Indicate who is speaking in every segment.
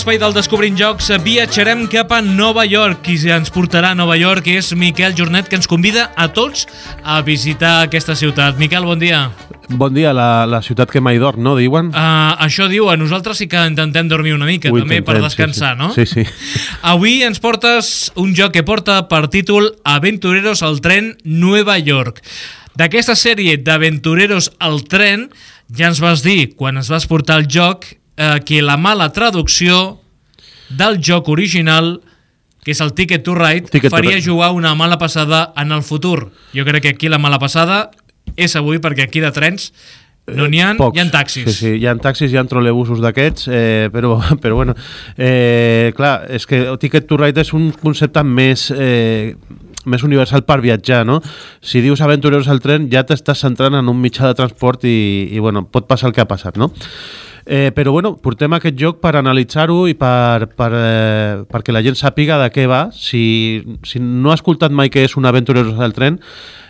Speaker 1: l'espai del Descobrint Jocs viatjarem cap a Nova York. Qui ens portarà a Nova York és Miquel Jornet, que ens convida a tots a visitar aquesta ciutat. Miquel, bon dia.
Speaker 2: Bon dia, la, la ciutat que mai dorm, no, diuen?
Speaker 1: Uh, això diu, a nosaltres sí que intentem dormir una mica,
Speaker 2: Ho
Speaker 1: també, per descansar,
Speaker 2: sí, sí.
Speaker 1: no?
Speaker 2: Sí, sí.
Speaker 1: Avui ens portes un joc que porta per títol Aventureros al tren Nueva York. D'aquesta sèrie d'Aventureros al tren ja ens vas dir, quan ens vas portar el joc, eh, que la mala traducció del joc original que és el Ticket to Ride,
Speaker 2: Ticket to
Speaker 1: faria
Speaker 2: Ride.
Speaker 1: jugar una mala passada en el futur. Jo crec que aquí la mala passada és avui, perquè aquí de trens no n'hi ha,
Speaker 2: Pocs.
Speaker 1: hi ha taxis.
Speaker 2: Sí, sí, hi ha taxis, hi ha trolebusos d'aquests, eh, però, però bueno, eh, clar, és que Ticket to Ride és un concepte més, eh, més universal per viatjar, no? Si dius aventureros al tren, ja t'estàs centrant en un mitjà de transport i, i bueno, pot passar el que ha passat, no? Eh, però bueno, portem aquest joc per analitzar-ho i per, per, eh, perquè la gent sàpiga de què va. Si, si no ha escoltat mai què és un aventureros al tren,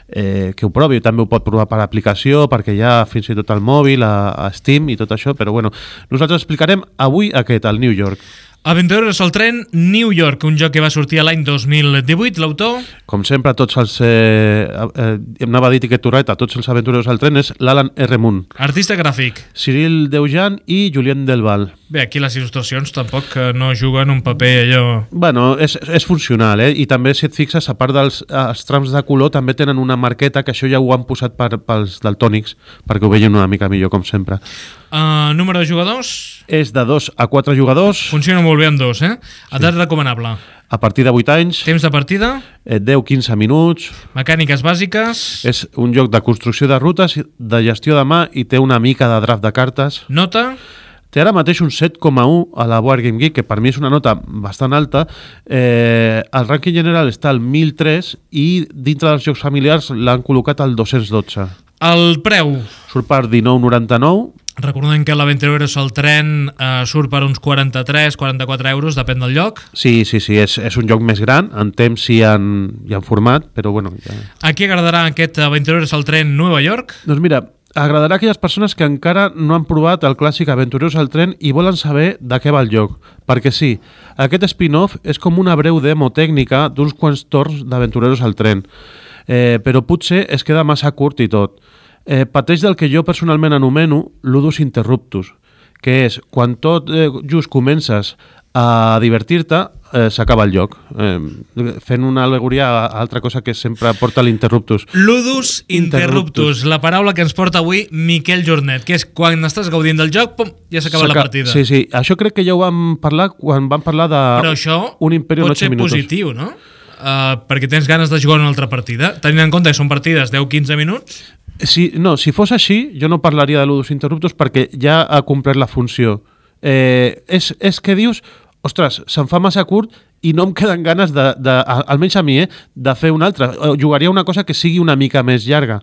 Speaker 2: eh, que ho provi, també ho pot provar per aplicació, perquè hi ha fins i tot al mòbil, a, a Steam i tot això, però bueno, nosaltres explicarem avui aquest, al New York.
Speaker 1: Aventureros al tren New York, un joc que va sortir l'any 2018. L'autor,
Speaker 2: Com sempre, tots els... Eh, eh, anava a dir Ticket to Ride, a tots els aventureros al tren és l'Alan R. Moon,
Speaker 1: artista gràfic.
Speaker 2: Cyril Deujan i Julien Delval.
Speaker 1: Bé, aquí les il·lustracions tampoc eh, no juguen un paper allò...
Speaker 2: Bueno, és, és funcional, eh? I també, si et fixes, a part dels els trams de color, també tenen una marqueta, que això ja ho han posat per, pels daltònics, perquè ho vegin una mica millor, com sempre.
Speaker 1: Uh, número de jugadors,
Speaker 2: És de 2 a 4 jugadors,
Speaker 1: funciona molt bé amb dos, eh? Edat recomanable.
Speaker 2: a partir de 8 anys,
Speaker 1: Temps de partida,
Speaker 2: eh, 10-15 minuts...
Speaker 1: mecàniques bàsiques,
Speaker 2: És un joc de construcció de rutes, de gestió de mà i té una mica de draft de cartes.
Speaker 1: nota,
Speaker 2: Té ara mateix un 7,1 a la Board Game Geek, que per mi és una nota bastant alta. Eh, el rànquing general està al 1003 i dintre dels jocs familiars l'han col·locat al 212.
Speaker 1: el preu.
Speaker 2: Surt per 19,99.
Speaker 1: Recordem que l'Aventureros al tren eh, surt per uns 43-44 euros, depèn del lloc.
Speaker 2: Sí, sí, sí, és, és un joc més gran, en temps i en, i en format, però bueno... Ja.
Speaker 1: A qui agradarà aquest Aventureros al tren Nova York?
Speaker 2: Doncs mira, agradarà a aquelles persones que encara no han provat el clàssic Aventureros al tren i volen saber de què va el joc. Perquè sí, aquest spin-off és com una breu demo tècnica d'uns quants torns d'Aventureros al tren, eh, però potser es queda massa curt i tot. Eh, pateix del que jo personalment anomeno ludus interruptus, que és quan tot eh, just comences a divertir-te, eh, s'acaba el joc. Eh, fent una alegoria a altra cosa que sempre porta l'interruptus.
Speaker 1: Ludus interruptus,
Speaker 2: Interruptus.
Speaker 1: la paraula que ens porta avui Miquel Jornet, que és quan estàs gaudint del joc, pum, ja s'acaba la partida.
Speaker 2: Sí, sí, això crec que ja ho vam parlar quan vam parlar de
Speaker 1: Però això
Speaker 2: un imperi
Speaker 1: pot
Speaker 2: 8
Speaker 1: ser
Speaker 2: minuts.
Speaker 1: positiu, no? Uh, perquè tens ganes de jugar una altra partida. Tenint en compte que són partides 10-15 minuts,
Speaker 2: Si, no, si fos així, jo no parlaria de ludus interruptus perquè ja ha complert la funció. Eh, és, és que dius, ostres, se'm fa massa curt i no em queden ganes, de, de, almenys a mi, eh, de fer una altra. Eh, Jugaria una cosa que sigui una mica més llarga.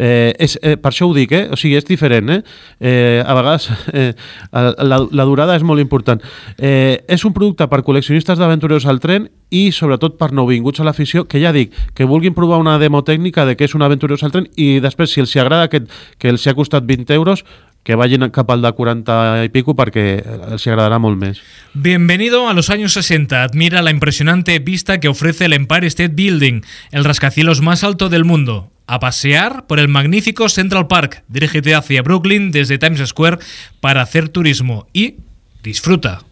Speaker 2: Eh, és, eh, per això ho dic, eh? o sigui, és diferent. Eh? Eh, a vegades eh, la, la durada és molt important. Eh, és un producte per col·leccionistes d'aventureros al tren i sobretot per nouvinguts a l'afició, que ja dic, que vulguin provar una demo tècnica de què és un aventureros al tren i després, si els agrada aquest, que els ha costat 20 euros, que vagin cap al de 40 i pico perquè els hi agradarà molt més.
Speaker 1: Bienvenido a los años 60. Admira la impresionante vista que ofrece el Empire State Building, el rascacielos más alto del mundo. A pasear por el magnífico Central Park. Dirígete hacia Brooklyn desde Times Square para hacer turismo y disfruta.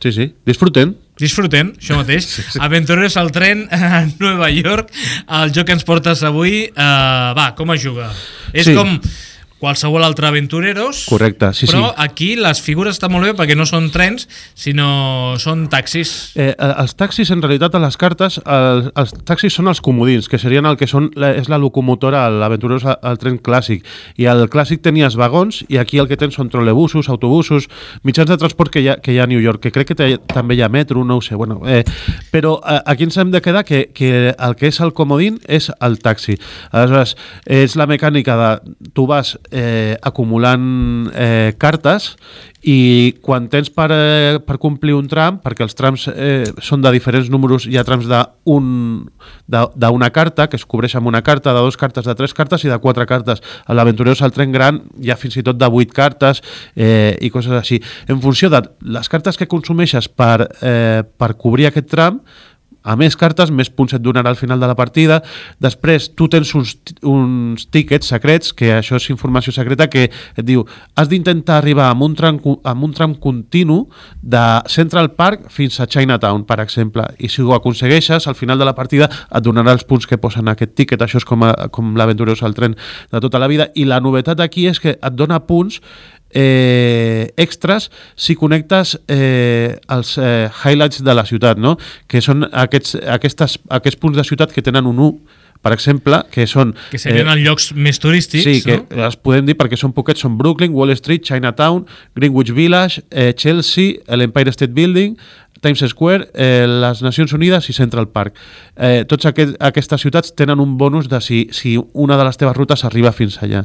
Speaker 2: Sí, sí, disfruten.
Speaker 1: Disfruten, això mateix. Sí, sí. Aventureros al tren a Nova York. El joc que ens portes avui, uh, va, com es juga? És
Speaker 2: Sí.
Speaker 1: com qualsevol altre Aventureros,
Speaker 2: Correcte, sí,
Speaker 1: però
Speaker 2: sí.
Speaker 1: aquí les figures estan molt bé perquè no són trens, sinó són taxis.
Speaker 2: Eh, els taxis, en realitat, a les cartes, els, els taxis són els comodins, que serien el que són, la, és la locomotora, l'aventureros al tren clàssic. I al clàssic tenies vagons, i aquí el que tens són trolebusos, autobusos, mitjans de transport que hi ha, que hi ha a New York, que crec que té, també hi ha metro, no ho sé, bueno. Eh, però eh, aquí ens hem de quedar que, que el que és el comodín és el taxi. Aleshores, és la mecànica de... Tu vas eh, acumulant eh, cartes i quan tens per, eh, per complir un tram, perquè els trams eh, són de diferents números, hi ha trams d'una carta, que es cobreix amb una carta, de dues cartes, de tres cartes i de quatre cartes. A l'Aventureros al tren gran hi ha fins i tot de vuit cartes eh, i coses així. En funció de les cartes que consumeixes per, eh, per cobrir aquest tram, a més cartes, més punts et donarà al final de la partida. Després, tu tens uns, uns tíquets secrets, que això és informació secreta, que et diu has d'intentar arribar amb un, tram, amb un tram continu de Central Park fins a Chinatown, per exemple. I si ho aconsegueixes, al final de la partida et donarà els punts que posen aquest tíquet. Això és com, a, com l'aventurós al tren de tota la vida. I la novetat aquí és que et dona punts eh, extras si connectes eh, els eh, highlights de la ciutat, no? que són aquests, aquestes, aquests punts de ciutat que tenen un 1 per exemple, que són...
Speaker 1: Que serien eh, els llocs més turístics,
Speaker 2: sí, que
Speaker 1: no?
Speaker 2: els podem dir perquè són poquets, són Brooklyn, Wall Street, Chinatown, Greenwich Village, eh, Chelsea, l'Empire State Building, Times Square, eh, les Nacions Unides i Central Park. Eh, tots aquest, aquestes ciutats tenen un bonus de si, si una de les teves rutes arriba fins allà.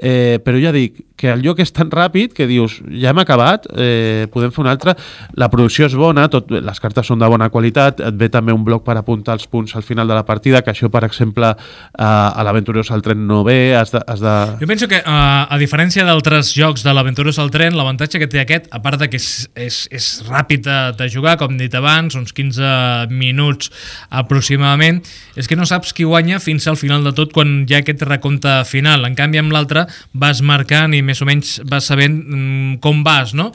Speaker 2: Eh, però ja dic que el lloc és tan ràpid que dius, ja hem acabat, eh, podem fer un altre. La producció és bona, tot, les cartes són de bona qualitat, et ve també un bloc per apuntar els punts al final de la partida, que això, per exemple, a, a l'Aventurós al tren no ve, has de... Has de...
Speaker 1: Jo penso que, uh, a diferència d'altres jocs de l'Aventurós al tren, l'avantatge que té aquest, a part de que és, és, és ràpid de, de jugar, com dit abans, uns 15 minuts aproximadament, és que no saps qui guanya fins al final de tot quan hi ha aquest recompte final. En canvi, amb l'altre vas marcant i més o menys vas sabent mm, com vas, no?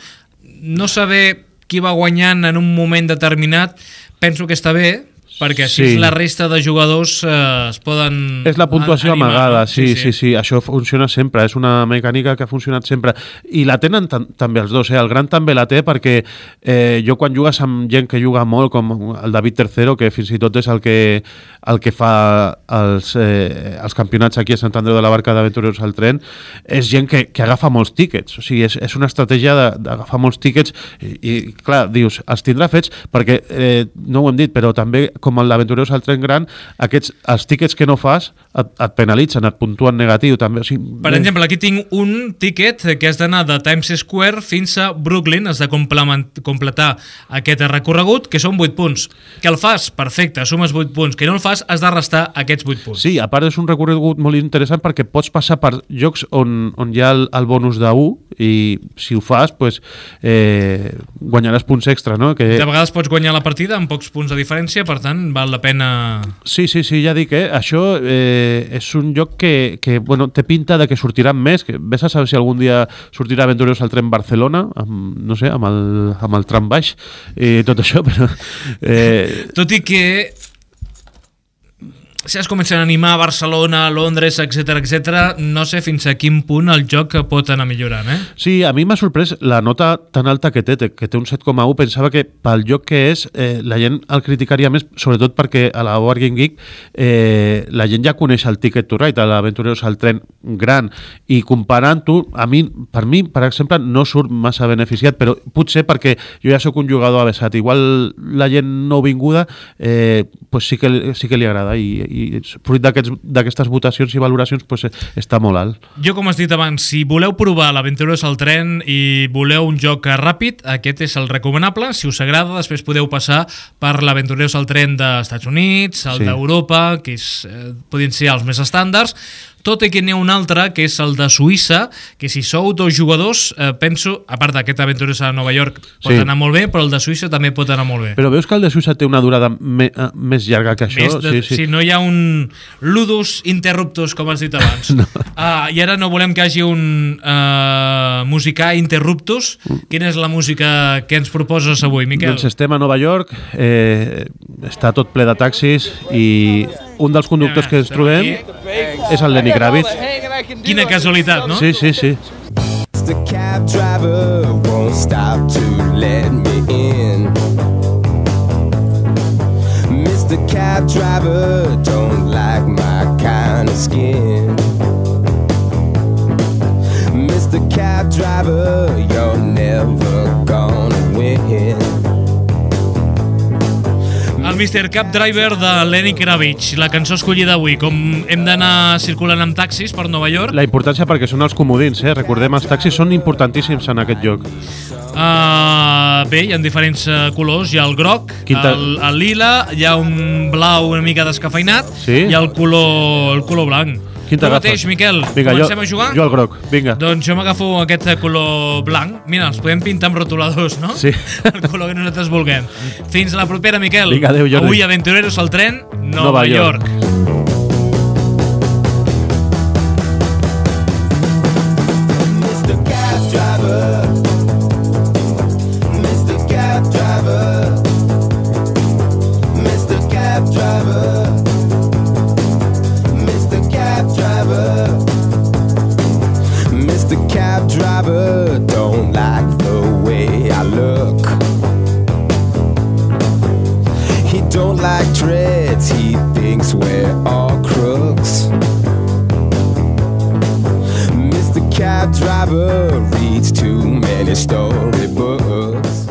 Speaker 1: No saber qui va guanyant en un moment determinat penso que està bé, perquè així
Speaker 2: Sí.
Speaker 1: la resta de jugadors eh, es poden
Speaker 2: És la puntuació
Speaker 1: animar,
Speaker 2: amagada,
Speaker 1: no?
Speaker 2: sí, sí, sí, això funciona sempre, és una mecànica que ha funcionat sempre. I la tenen tam també els dos, eh? el gran també la té perquè eh, jo quan jugues amb gent que juga molt, com el David III, que fins i tot és el que, el que fa els, eh, els campionats aquí a Sant Andreu de la Barca d'Aventureros al tren, és gent que, que agafa molts tíquets, o sigui, és, és una estratègia de- d'agafar molts tíquets i, i, clar, dius, els tindrà fets perquè, eh, no ho hem dit, però també com el d'Aventureros al tren gran, aquests, els tíquets que no fas et, et penalitzen, et puntuen negatiu també. O sigui,
Speaker 1: Per exemple, aquí tinc un tiquet que has d'anar de Times Square fins a Brooklyn, has de completar aquest recorregut, que són 8 punts. Que el fas, perfecte, sumes 8 punts. Que no el fas, has de restar aquests 8 punts.
Speaker 2: Sí, a part és un recorregut molt interessant perquè pots passar per llocs on, on hi ha el, el bonus de 1 i si ho fas, pues, eh, guanyaràs punts extra, no? Que...
Speaker 1: De vegades pots guanyar la partida amb pocs punts de diferència, per tant, val la pena...
Speaker 2: Sí, sí, sí, ja dic, eh? això eh, és un lloc que, que bueno, té pinta de que sortiran més, que vés a saber si algun dia sortirà Aventureros al tren Barcelona, amb, no sé, amb el, amb el tram baix i tot això, però... Eh,
Speaker 1: Tot i que si es comencen a animar a Barcelona, a Londres, etc etc, no sé fins a quin punt el joc pot anar millorant, eh?
Speaker 2: Sí, a mi m'ha sorprès la nota tan alta que té, que té un 7,1. Pensava que pel lloc que és, eh, la gent el criticaria més, sobretot perquè a la Board Game Geek eh, la gent ja coneix el Ticket to Ride, l'Aventureros al tren gran, i comparant-ho, a mi, per mi, per exemple, no surt massa beneficiat, però potser perquè jo ja sóc un jugador avesat. Igual la gent no vinguda eh, pues sí, que, sí que li agrada i, i fruit d'aquestes votacions i valoracions pues, està molt alt.
Speaker 1: Jo, com has dit abans, si voleu provar l'Aventureros al tren i voleu un joc ràpid, aquest és el recomanable. Si us agrada, després podeu passar per l'Aventureros al tren dels Estats Units, el
Speaker 2: Sí.
Speaker 1: d'Europa, que és, eh, podien ser els més estàndards, tot i que n'hi ha un altre, que és el de Suïssa, que si sou dos jugadors, eh, penso, a part d'aquest Aventureros a Nova York, pot
Speaker 2: Sí.
Speaker 1: anar molt bé, però el de Suïssa també pot anar molt bé.
Speaker 2: Però veus que el de Suïssa té una durada me, eh, més llarga que això?
Speaker 1: Més de, sí, sí. Si no hi ha un ludus interruptus, com has dit abans. no. uh, I ara no volem que hi hagi un uh, musicar interruptus. Quina és la música que ens proposes avui, Miquel?
Speaker 2: Doncs estem a Nova York, eh, està tot ple de taxis i un dels conductors que ens trobem és el Lenny Kravitz.
Speaker 1: Quina casualitat, no?
Speaker 2: Sí, sí, sí.
Speaker 3: The cab driver won't stop to let me in. Mr. Cab Driver don't like my kind of skin. Mr. Cab Driver, you're never gonna win.
Speaker 1: El Mr. Cab Driver de Lenny Kravitz, la cançó escollida avui. Com hem d'anar circulant amb taxis per Nova York,
Speaker 2: La importància perquè són els comodins, eh? Recordem, els taxis són importantíssims en aquest lloc.
Speaker 1: Uh, bé, hi ha diferents uh, colors. Hi ha el groc,
Speaker 2: Quinta-
Speaker 1: el, el lila, hi ha un blau una mica descafeinat
Speaker 2: Sí?
Speaker 1: i el color, el color blanc.
Speaker 2: Quin
Speaker 1: tu mateix, Miquel,
Speaker 2: Vinga, jo,
Speaker 1: comencem a jugar?
Speaker 2: jo el groc, vinga.
Speaker 1: Doncs jo m'agafo aquest de color blanc. Mira, els podem pintar amb rotuladors, no?
Speaker 2: Sí.
Speaker 1: El color que nosaltres vulguem. Fins a la propera, Miquel.
Speaker 2: Vinga, adéu, Jordi.
Speaker 1: Avui, Aventureros al tren, Nova,
Speaker 2: Nova York.
Speaker 1: York.
Speaker 3: Don't like the way I look. He don't like dreads, he thinks we're all crooks. Mr. Cab Driver reads too many storybooks.